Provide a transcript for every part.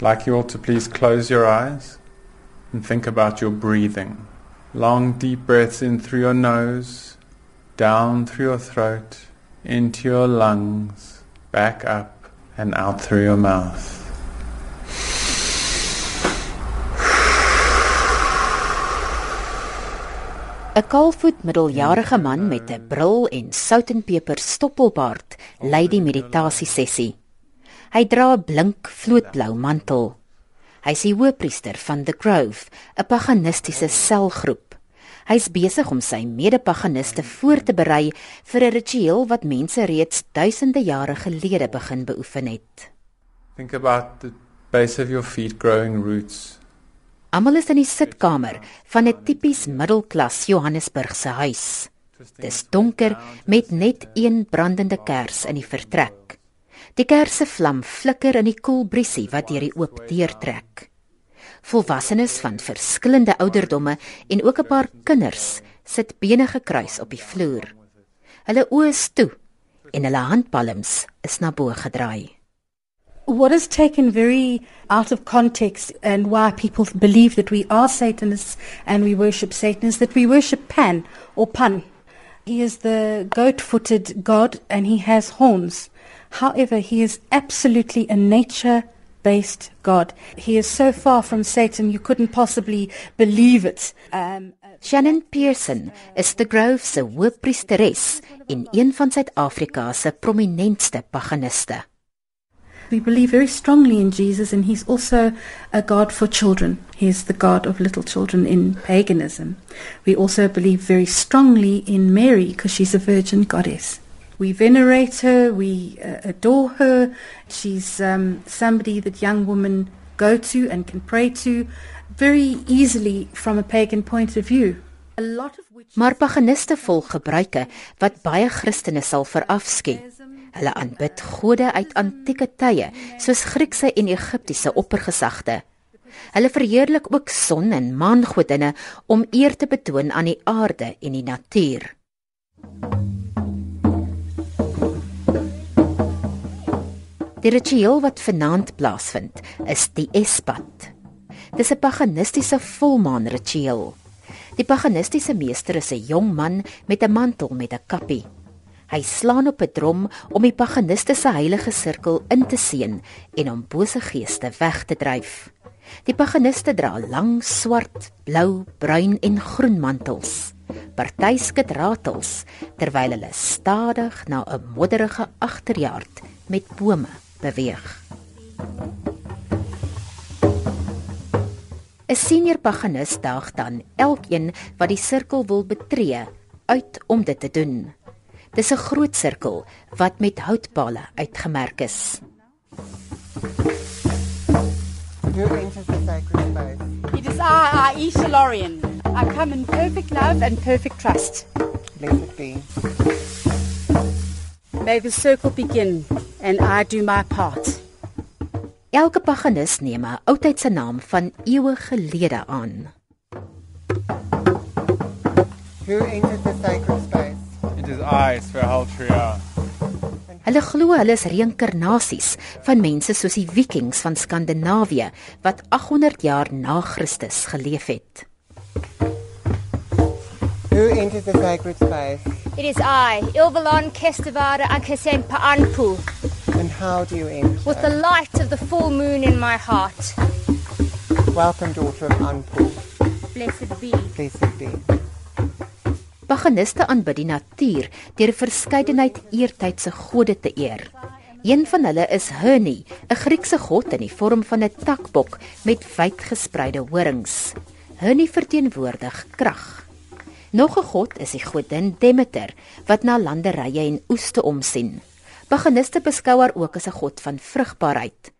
I'd like you all to please close your eyes and think about your breathing. Long, deep breaths in through your nose, down through your throat, into your lungs, back up, and out through your mouth. 'n Kaalvoet middeljarige man met 'n bril en sout en peper stoppelbaard lei die meditasie sessie. Hy dra 'n blink vlootblou mantel. Hy is die hoëpriester van The Grove, 'n paganistiese selgroep. Hy's besig om sy mede-paganiste voor te berei vir 'n ritueel wat mense reeds duisende jare gelede begin beoefen het. Think about the base of your feet growing roots Almal is in die sitkamer van 'n tipies middelklas Johannesburgse huis. Dis donker met net een brandende kers in die vertrek. Die kers se vlam flikker in die koel briesie wat deur die oop deur trek. Volwassenes van verskillende ouderdomme en ook 'n paar kinders sit bene gekruis op die vloer. Hulle oë is toe en hulle handpalms is na bo gedraai. what is taken very out of context and why people believe that we are Satanists and we worship Satan is that we worship Pan or Pan. He is the goat footed god and he has horns. However, he is absolutely a nature based God. He is so far from Satan, you couldn't possibly believe it. Um, Shannon Pearson is the Grove se hoofpriesteres en een van Suid-Afrika se prominentste paganiste. We believe very strongly in Jesus, and he's also a God for children. He is the God of little children in paganism. We also believe very strongly in Mary because she's a virgin goddess. We venerate her, we uh, adore her. She's um, somebody that young women go to and can pray to very easily from a pagan point of view. A lot of which Maar paganiste volg gebruike wat baie Christene sal verafskie. Hulle aanbid gode uit antieke tye, soos Griekse en Egiptiese oppergesagte. Hulle verheerlik ook son en maangodinne om eer te betoon aan die aarde en die natuur. Die ritueel wat vanaand plaasvind, is die Espat. Dis 'n paganistiese volmaanritueel. Die paganistiese meester is 'n jong man met 'n mantel met 'n kappie. Hy slaan op 'n drom om die paganiste se heilige sirkel in te seën en om bose geeste weg te dryf. Die paganiste dra lang swart, blou, bruin en groen mantels. Party skud ratels terwyl hulle stadig na 'n modderige agterjaard met bome beweeg. 'n Senior paganist daag dan elkeen wat die sirkel wil betree uit om dit te doen. Dis 'n groot sirkel wat met houtpale uitgemerk is. It is I, I, Isha Lorien. I come in perfect love and perfect trust. Blessed be. May the circle begin and I do my part. Elke paganus neem 'n oudheidse naam van eeue gelede aan. Who entered the sacred space? It is I, Sverhaltria. Hulle glo hulle is reïnkarnasies van mense soos die Vikings van Skandinawië wat 800 jaar na Christus geleef het. Who entered the sacred space? It is I, Ilvalon Kestavada Ankasempa Anpu, And how do you enter? with the light of the full moon in my heart. Welcome, daughter of Anpu. Blessed be. Blessed be. Paganiste aanbid die natuur deur 'n verskeidenheid eertydse gode te eer. Een van hulle is Herni, 'n Griekse god in die vorm van 'n takbok met wyd gespreide horings. Herni verteenwoordig krag. Nog 'n god is die godin Demeter wat na landerye en oeste omsien. Paganiste beskou haar ook as 'n god van vrugbaarheid.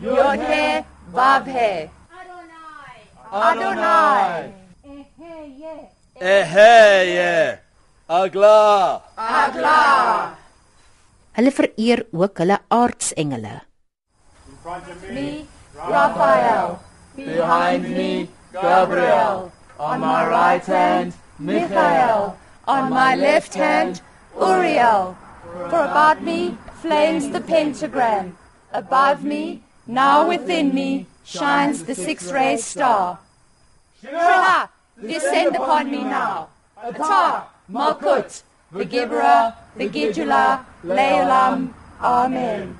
Yodhe Vavhe. Adonai. Eheye. Agla. Hulle vereer ook hulle aardsengele. Me, Raphael. Behind me, Gabriel. On my right hand, Michael. On my left hand, Uriel. For about me flames the pentagram. Above me, Now within me shines the six-rayed star. Shila, descend upon me now. Ata, Malkut, the Gibra, the Gidula, Leolam. Amen.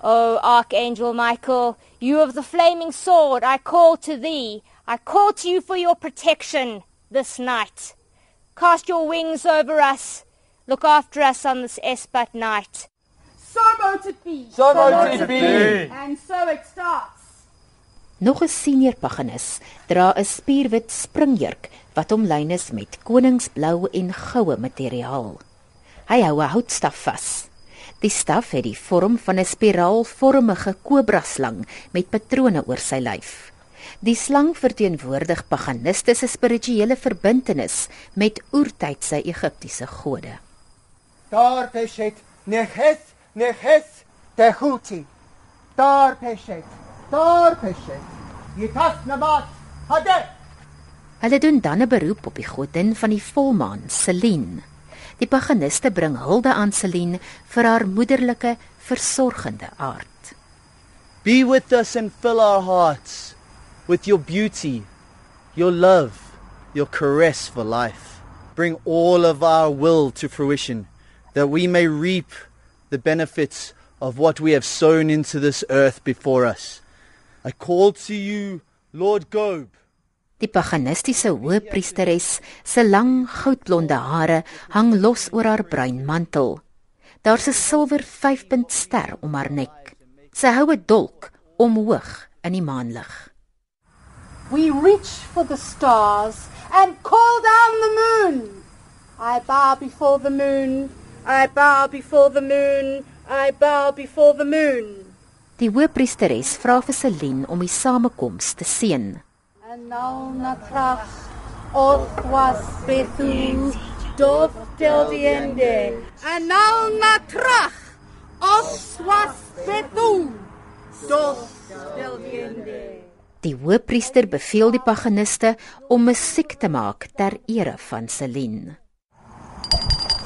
O Archangel Michael, you of the flaming sword, I call to thee. I call to you for your protection this night. Cast your wings over us. Look after us on this Espat night. So mote it be. So mote it be. And so it starts. Nog 'n senior paganus dra 'n spierwit springjurk wat omlyn is met koningsblou en goue materiaal. Hy hou 'n houtstaf vas. Die staf het die vorm van 'n spiraalvormige kobra-slang met patrone oor sy lyf. Die slang verteenwoordig paganiste se spirituele verbintenis met oertydse Egiptiese gode. Daar peshet, neches, neches, tehuti. Daar peshet, daar peshet. Yitas nabat, hade. Hulle doen dan 'n beroep op die godin van die volmaan, Selene. Die paganiste bring hulde aan Selene vir haar moederlike, versorgende aard. Be with us and fill our hearts with your beauty, your love, your caress for life. Bring all of our will to fruition, that we may reap the benefits of what we have sown into this earth before us. I call to you, Lord Gob. Die paganistiese hoëpriesteres se lang goudblonde hare hang los oor haar bruin mantel. Daar's 'n silwer 5-punt ster om haar nek. Sy hou 'n dolk omhoog in die maanlig. We reach for the stars and call down the moon. I bow before the moon. I bow before the moon. I bow before the moon. Die hoëpriesteres vra vir Selene om die samekoms te seën. En nou na trach, oth was bethu, dof del diende. En nou na trach, oth was bethu, dof del diende. Die hoëpriester beveel die paganiste om musiek te maak ter ere van Selene.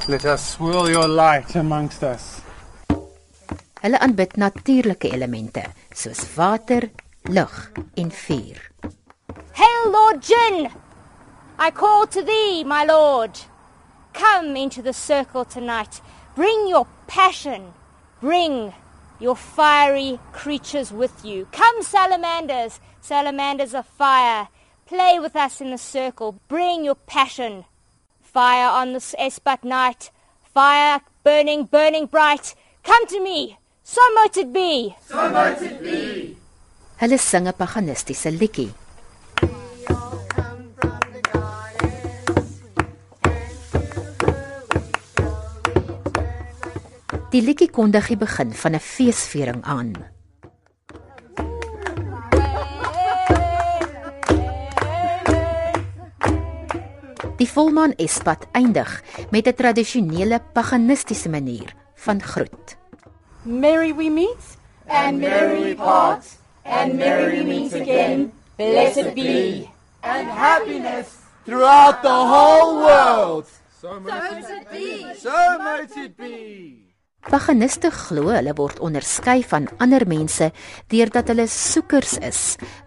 Let us swirl your light amongst us. Hulle aanbid natuurlike elemente soos water, lug en vuur. Hail, Lord Jin! I call to thee, my lord. Come into the circle tonight. Bring your passion. Bring your fiery creatures with you. Come, salamanders, salamanders of fire. Play with us in the circle. Bring your passion. Fire on this Espat night. Fire burning, burning bright. Come to me. So mote it be. Hulle sing 'n paganistiese liedjie. Die liedjie kondig die begin van 'n feesviering aan. Die volmaan Espat eindig met 'n tradisionele paganistiese manier van groet. Merry we meet, and merry we part, and merry we meet again. Blessed be. And happiness throughout the whole world. So mote it be. So mote it be. Paganiste glo hulle word onderskei van ander mense deurdat hulle soekers is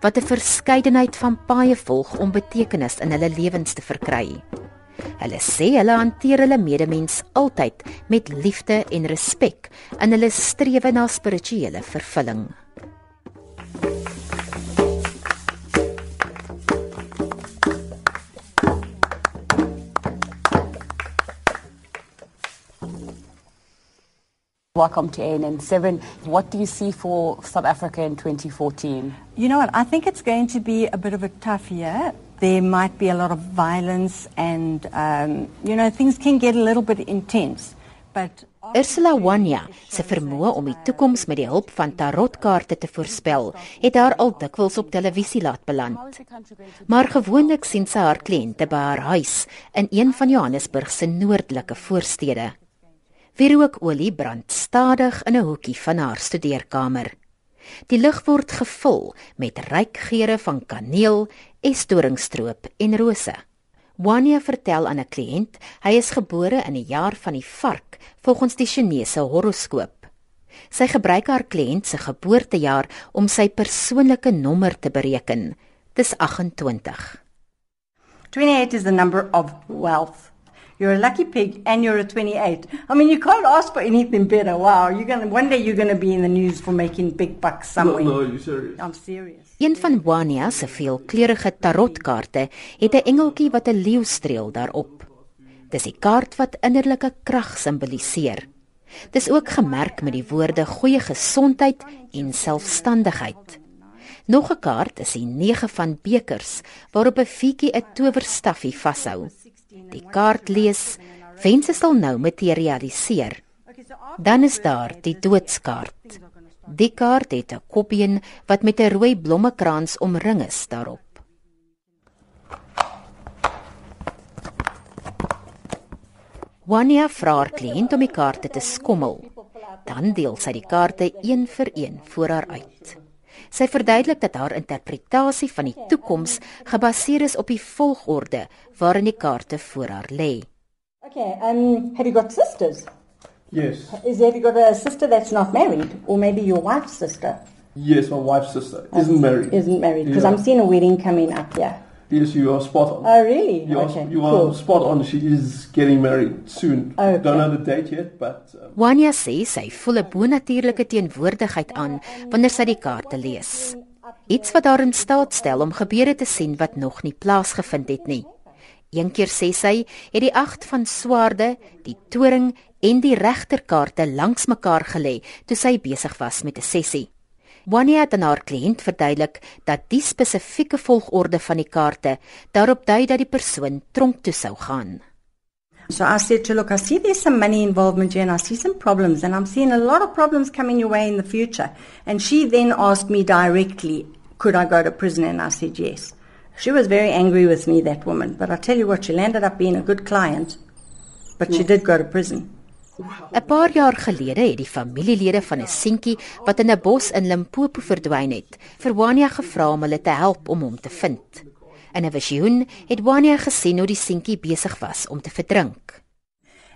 wat 'n verskeidenheid van paaie volg om betekenis in hulle lewens te verkry. Hulle sê hulle hanteer hulle medemens altyd met liefde en respek in hulle strewe na spirituele vervulling. Welcome to ANN7. What do you see for South Africa in 2014? You know what? I think it's going to be a bit of a tough year. There might be a lot of violence, and um, you know things can get a little bit intense. But Ursula Wanya se vermoë om die toekoms met die hulp van tarotkaarte te voorspel, het haar al dikwels op televisie laat beland. Maar gewoonlik sien sy haar kliënte by haar huis in een van Johannesburg se noordelike voorstede. Wierookolie brand stadig in 'n hoekie van haar studeerkamer. Die lug word gevul met ryk geure van kaneel, esdoringstroop en rose. Wanya vertel aan 'n kliënt hy is gebore in die jaar van die vark volgens die Chinese horoskoop. Sy gebruik haar kliënt se geboortejaar om sy persoonlike nommer te bereken. Dis 28. 28 is the number of wealth. You're a lucky pig and you're a 28. I mean, you can't ask for anything better. Wow, you're going to one day you're going to be in the news for making big bucks somewhere. No, no, you serious? I'm serious. Een van Wania se veelkleurige tarotkaarte het 'n engeltjie wat 'n leeu streel daarop. Dis die kaart wat innerlike krag simboliseer. Dis ook gemerk met die woorde goeie gesondheid en selfstandigheid. Nog 'n kaart is die 9 van bekers waarop 'n fietjie 'n towerstaffie vashou. Die kaart lees: Wense sal nou materialiseer. Dan is daar die doodskaart. Die kaart het 'n kopbeen wat met 'n rooi blommekrans omring is daarop. Wania vra haar kliënt om die kaarte te skommel. Dan deel sy die kaarte een vir een voor haar uit. Sy verduidelik dat haar interpretasie van die toekoms gebaseer is op die volgorde waarin die kaarte voor haar lê. Okay, um, have you got sisters? Yes. Is have you got a sister that's not married, or maybe your wife's sister Yes, my wife's sister isn't married. isn't married? Because Yeah. I'm seeing a wedding coming up. Yeah. Yes, you are spot on. Oh, really? You are, okay. you are cool. spot on. She is getting married soon. Okay. Don't know the date yet, but um, Wania sê sy voel 'n bonatuurlike teenwoordigheid aan wanneer sy die kaarte lees. Iets wat haar in staat stel om gebeure te sien wat nog nie plaasgevind het nie. Een keer sê sy, het die 8 van swaarde, die toring en die regterkaarte langs mekaar gelê toe sy besig was met 'n sessie. Wania het aan haar kliënt verduidelik dat die spesifieke volgorde van die kaarte daarop dui dat die persoon tronk toe sou gaan. So I said to look, I see there's some money involvement here and I see some problems and I'm seeing a lot of problems coming your way in the future. And she then asked me directly, could I go to prison? And I said yes. She was very angry with me, that woman. But I tell you what, she landed up being a good client. But she did go to prison. 'n Paar jaar gelede het die familielede van 'n seentjie wat in 'n bos in Limpopo verdwyn het, vir Wania gevra om hulle te help om hom te vind. In 'n visioen het Wania gesien hoe die seentjie besig was om te verdrink.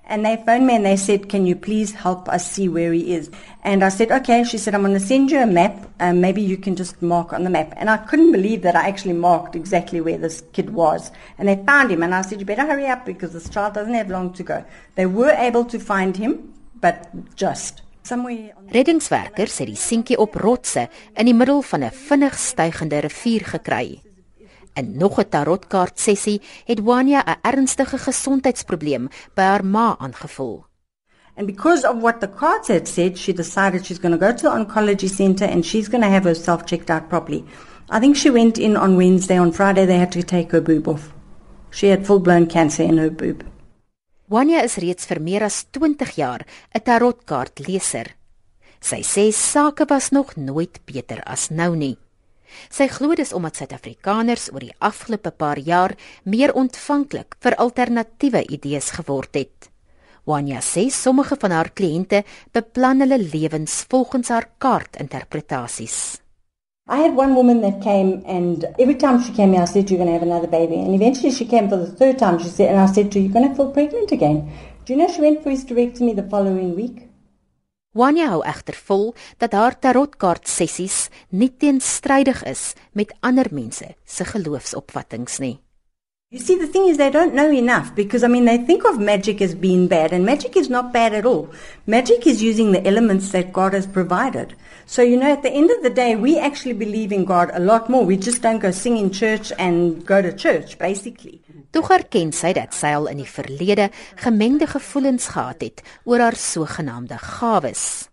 And they phoned me and they said, Can you please help us see where he is? And I said, Okay. She said, I'm going to send you a map. Um, maybe you can just mark on the map. And I couldn't believe that I actually marked exactly where this kid was. And they found him. And I said, You better hurry up because this child doesn't have long to go. They were able to find him, but just. Reddingswerkers het die seentjie op rotse in die middel van 'n vinnig stygende rivier gekry. In nog 'n tarotkaart sessie het Wania 'n ernstige gesondheidsprobleem by haar ma aangevoel. And because of what the cards had said, she decided she's going to go to the oncology center and she's going to have herself checked out properly. I think she went in on Wednesday. On Friday, they had to take her boob off. She had full blown cancer in her boob. Wania is reeds vir meer as 20 jaar 'n tarotkaartleser. Sy sê sake was nog nooit beter as nou nie. Sy glo dis omdat Suid-Afrikaners oor die afgelope paar jaar meer ontvanklik vir alternatiewe idees geword het. Wania sê sommige van haar kliënte beplan hulle lewens volgens haar kaartinterpretasies. I had one woman that came, and every time she came here, I said, You're going to have another baby. And eventually she came for the third time, she said, and I said to her, You're going to fall pregnant again. Do you know she went for hysterectomy the following week? Wania hou egter vol dat haar tarotkaart sessies nie teenstrydig is met ander mense se geloofsopvattinge nie. You see, the thing is, they don't know enough because, I mean, they think of magic as being bad, and magic is not bad at all. Magic is using the elements that God has provided. So, you know, at the end of the day, we actually believe in God a lot more. We just don't go sing in church and go to church, basically. Tog erken sy dat sy al in die verlede gemengde gevoelens gehad het oor haar sogenaamde gawes.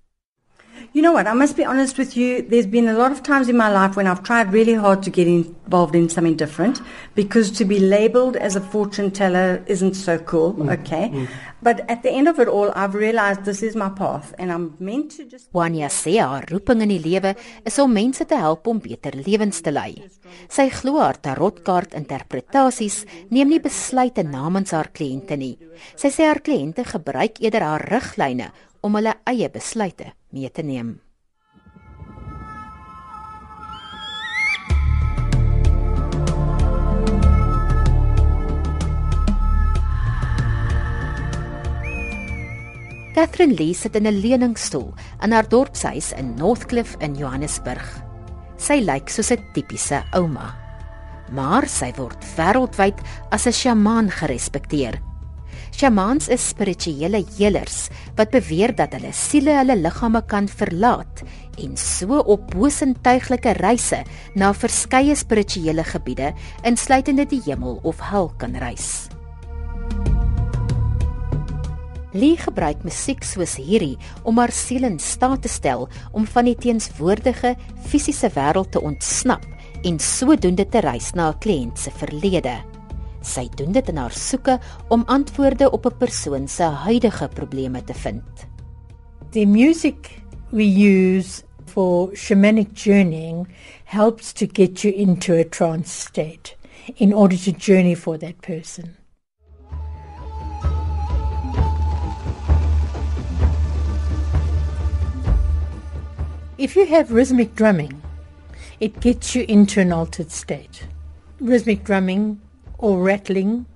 You know what? I must be honest with you. There's been a lot of times in my life when I've tried really hard to get involved in something different because to be labeled as a fortune teller isn't so cool, okay? But at the end of it all, I've realized this is my path and I'm meant to just. Wania sê haar roeping in die lewe is om mense te help om beter lewens te lei. Sy glo haar tarotkaart interpretasies neem nie besluite namens haar kliënte nie. Sy sê haar kliënte gebruik eerder haar riglyne om hulle eie besluite mee te neem. Catherine Lee sit in 'n leningstoel in haar dorpshuis in Northcliffe in Johannesburg. Sy lyk soos 'n tipiese ouma. Maar sy word wêreldwyd as 'n sjamaan gerespekteer. Shamans is spirituele helers wat beweer dat hulle siele hulle liggame kan verlaat en so op bosentuiglike reise na verskeie spirituele gebiede insluitende die hemel of hel kan reis. Lee gebruik musiek soos hierdie om haar siel in staat te stel om van die teenswoordige fisiese wêreld te ontsnap en sodoende te reis na 'n kliënt se verlede. Sy doen dit in haar soeke om antwoorde op 'n persoon se huidige probleme te vind. The music we use for shamanic journeying helps to get you into a trance state in order to journey for that person. If you have rhythmic drumming, it gets you into an altered state. Rhythmic drumming or rattling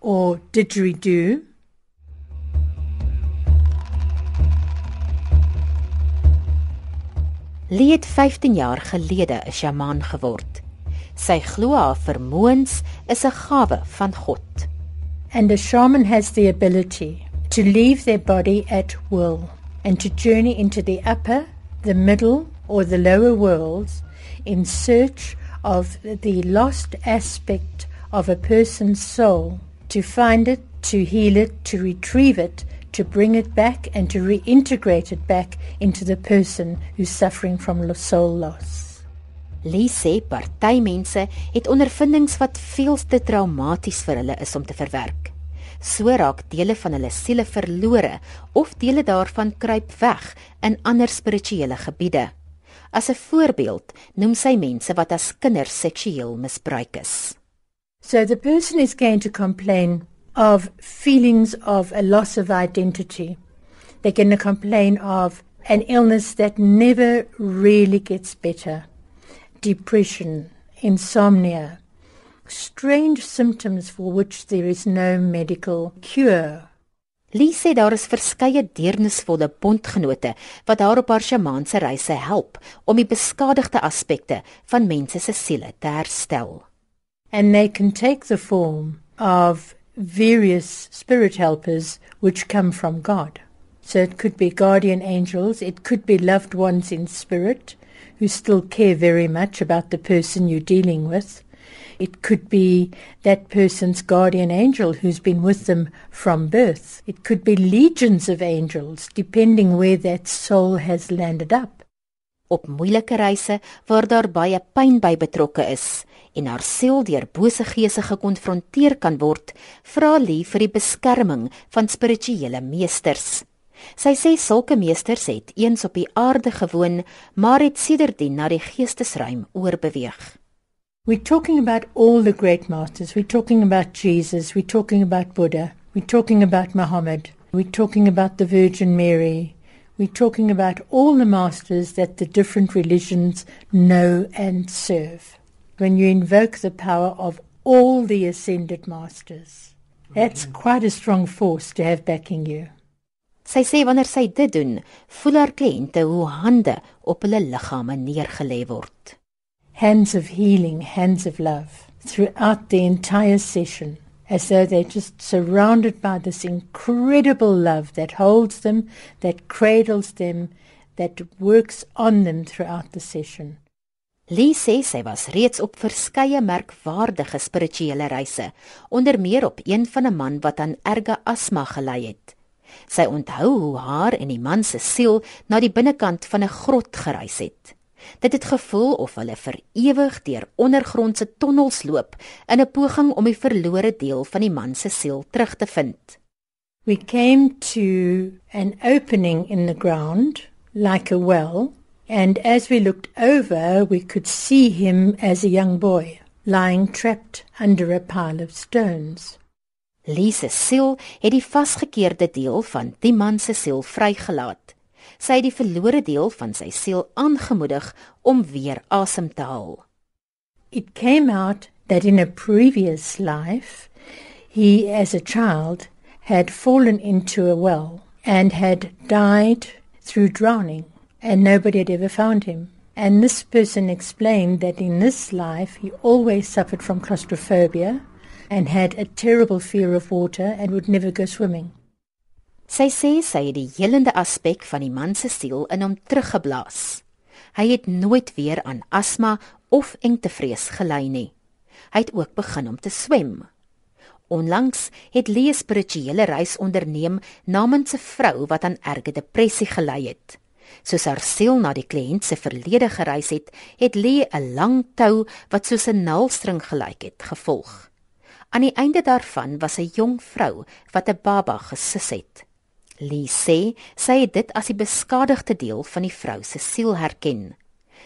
or didgeridoo. Lee het 15 jaar gelede 'n sjamaan geword. Sy glo haar vermoëns is 'n gawe van God. And a shaman has the ability to leave their body at will and to journey into the upper the middle or the lower worlds in search of the lost aspect of a person's soul, to find it, to heal it, to retrieve it, to bring it back, and to reintegrate it back into the person who's suffering from soul loss. Lee sê party mense het ondervindings wat veel te traumaties vir hulle is om te verwerk so raak dele van hulle siele verlore of dele daarvan kruip weg in ander spirituele gebiede. As 'n voorbeeld noem sy mense wat as kinders seksueel misbruik is. So the person is going to complain of feelings of a loss of identity. They're going to complain of an illness that never really gets better. Depression, insomnia, strange symptoms for which there is no medical cure. Lee sê daar is verskeie deernisvolle bondgenote wat haar op haar sjamaanse reise help om die beskadigde aspekte van mense se siele te herstel. And they can take the form of various spirit helpers which come from God. So it could be guardian angels, it could be loved ones in spirit who still care very much about the person you're dealing with. It could be that person's guardian angel who's been with them from birth. It could be legions of angels, depending where that soul has landed up. Op moeilike reise waar daar baie pyn by betrokke is en haar siel deur bose geese gekonfronteer kan word, vra Lee vir die beskerming van spirituele meesters. Sy sê sulke meesters het eens op die aarde gewoon, maar het sedertdien na die geestesruim oorbeweeg. We're talking about all the great masters. We're talking about Jesus. We're talking about Buddha. We're talking about Muhammad. We're talking about the Virgin Mary. We're talking about all the masters that the different religions know and serve. When you invoke the power of all the ascended masters, that's quite a strong force to have backing you. Sy sê wanneer sy dit doen, voel haar kliënte hoe hande op hulle liggame neergelê word. hands of healing, hands of love throughout the entire session, as though they're just surrounded by this incredible love that holds them, that cradles them, that works on them throughout the session. Lee sê sy was reeds op verskeie merkwaardige spirituele reise, onder meer op een van 'n man wat aan erge asma gely het. Sy onthou hoe haar en die man se siel na die binnekant van 'n grot gereis het. Dit het gevoel of hulle vir ewig deur ondergrondse tonnels loop in 'n poging om die verlore deel van die man se siel terug te vind. We came to an opening in the ground like a well and as we looked over we could see him as a young boy lying trapped under a pile of stones. Lise siel het die vasgekeerde deel van die man se siel vrygelaat sy het die verlore deel van sy siel aangemoedig om weer asem te haal. It came out that in a previous life he as a child had fallen into a well and had died through drowning, and nobody had ever found him. And this person explained that in this life he always suffered from claustrophobia and had a terrible fear of water and would never go swimming. Sy sê sy het die helende aspek van die man se siel in hom teruggeblaas. Hy het nooit weer aan asma of engtevrees gely nie. Hy het ook begin om te swem. Onlangs het Lee 'n spirituele reis onderneem namens 'n vrou wat aan erge depressie gely het. Soos haar siel na die kliënt se verlede gereis het, het Lee 'n lang tou wat soos 'n naaldstring gelyk het, gevolg. Aan die einde daarvan was 'n jong vrou wat 'n baba gesis het. Lee sê sy het dit as die beskadigde deel van die vrou se siel herken.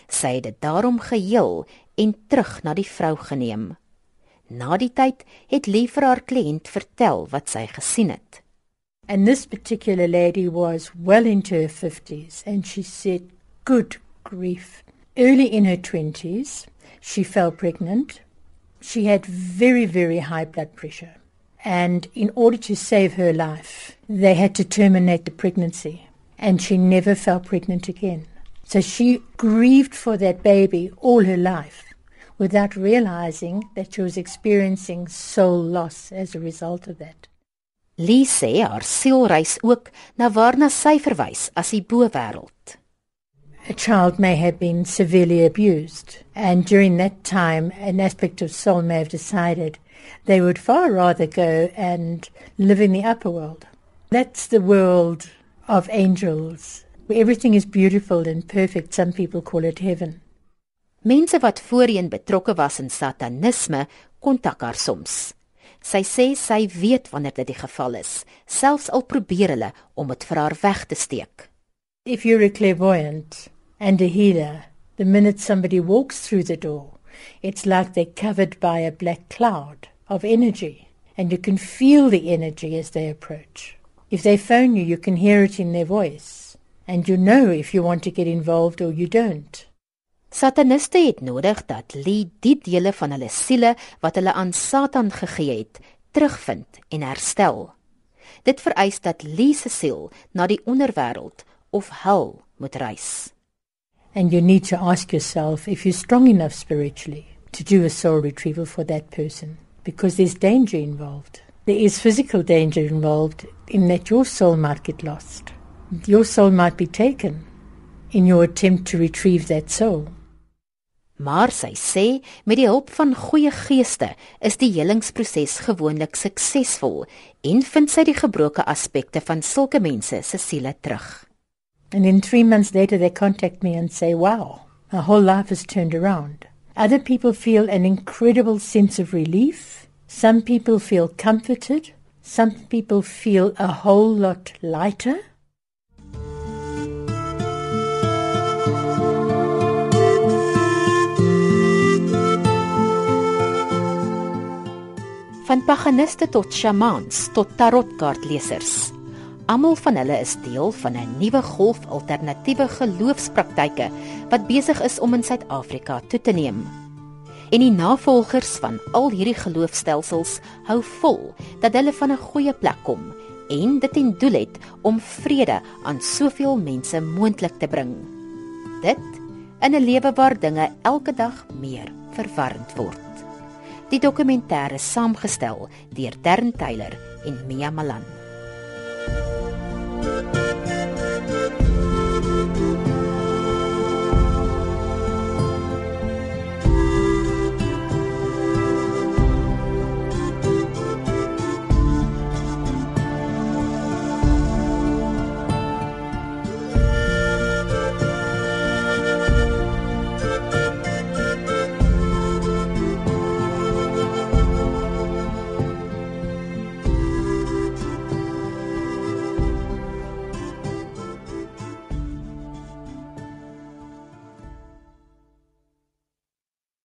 Sy het dit daarom geheel en terug na die vrou geneem. Na die tyd het Lee vir haar kliënt vertel wat sy gesien het. And this particular lady was well into her 50s and she said, Good grief. Early in her 20s, she fell pregnant. She had very, very high blood pressure. And in order to save her life, they had to terminate the pregnancy. And she never fell pregnant again. So she grieved for that baby all her life without realizing that she was experiencing soul loss as a result of that. Lee sê haar siel reis ook na waarna sy verwys as die bo-wêreld. A child may have been severely abused, and during that time, an aspect of soul may have decided they would far rather go and live in the upper world. That's the world of angels, where everything is beautiful and perfect. Some people call it heaven. Mense wat voorheen betrokke was in satanisme, kontak haar soms. Sy sê sy weet wanneer dit die geval is, selfs al probeer hulle om dit vir haar weg te steek. If you're a clairvoyant and a healer, the minute somebody walks through the door, it's like they're covered by a black cloud of energy, and you can feel the energy as they approach. If they phone you, you can hear it in their voice, and you know if you want to get involved or you don't. Sataniste het nodig dat Lee die dele van hulle siele wat hulle aan Satan gegee het, terugvind en herstel. Dit vereis dat Lee se siel na die onderwêreld of hel moet reis. And you need to ask yourself if you're strong enough spiritually to do a soul retrieval for that person because there's danger involved. There is physical danger involved in that your soul might get lost. Your soul might be taken in your attempt to retrieve that soul. Maar sy sê met die hulp van goeie geeste is die helingsproses gewoonlik suksesvol en vind sy die gebroke aspekte van sulke mense se siele terug. And in 3 months later they contact me and say, "Wow, my whole life has turned around." Other people feel an incredible sense of relief. Some people feel comforted. Some people feel a whole lot lighter. Van paganiste tot shamans tot tarotkaartlesers. Almal van hulle is deel van 'n nuwe golf alternatiewe geloofspraktyke wat besig is om in Suid-Afrika toe te neem. En die navolgers van al hierdie geloofstelsels hou vol dat hulle van 'n goeie plek kom en dit ten doel het om vrede aan soveel mense moontlik te bring. Dit in 'n lewe waar dinge elke dag meer verwarrend word. Die dokumentêr is saamgestel deur Dern Taylor en Mia Malan.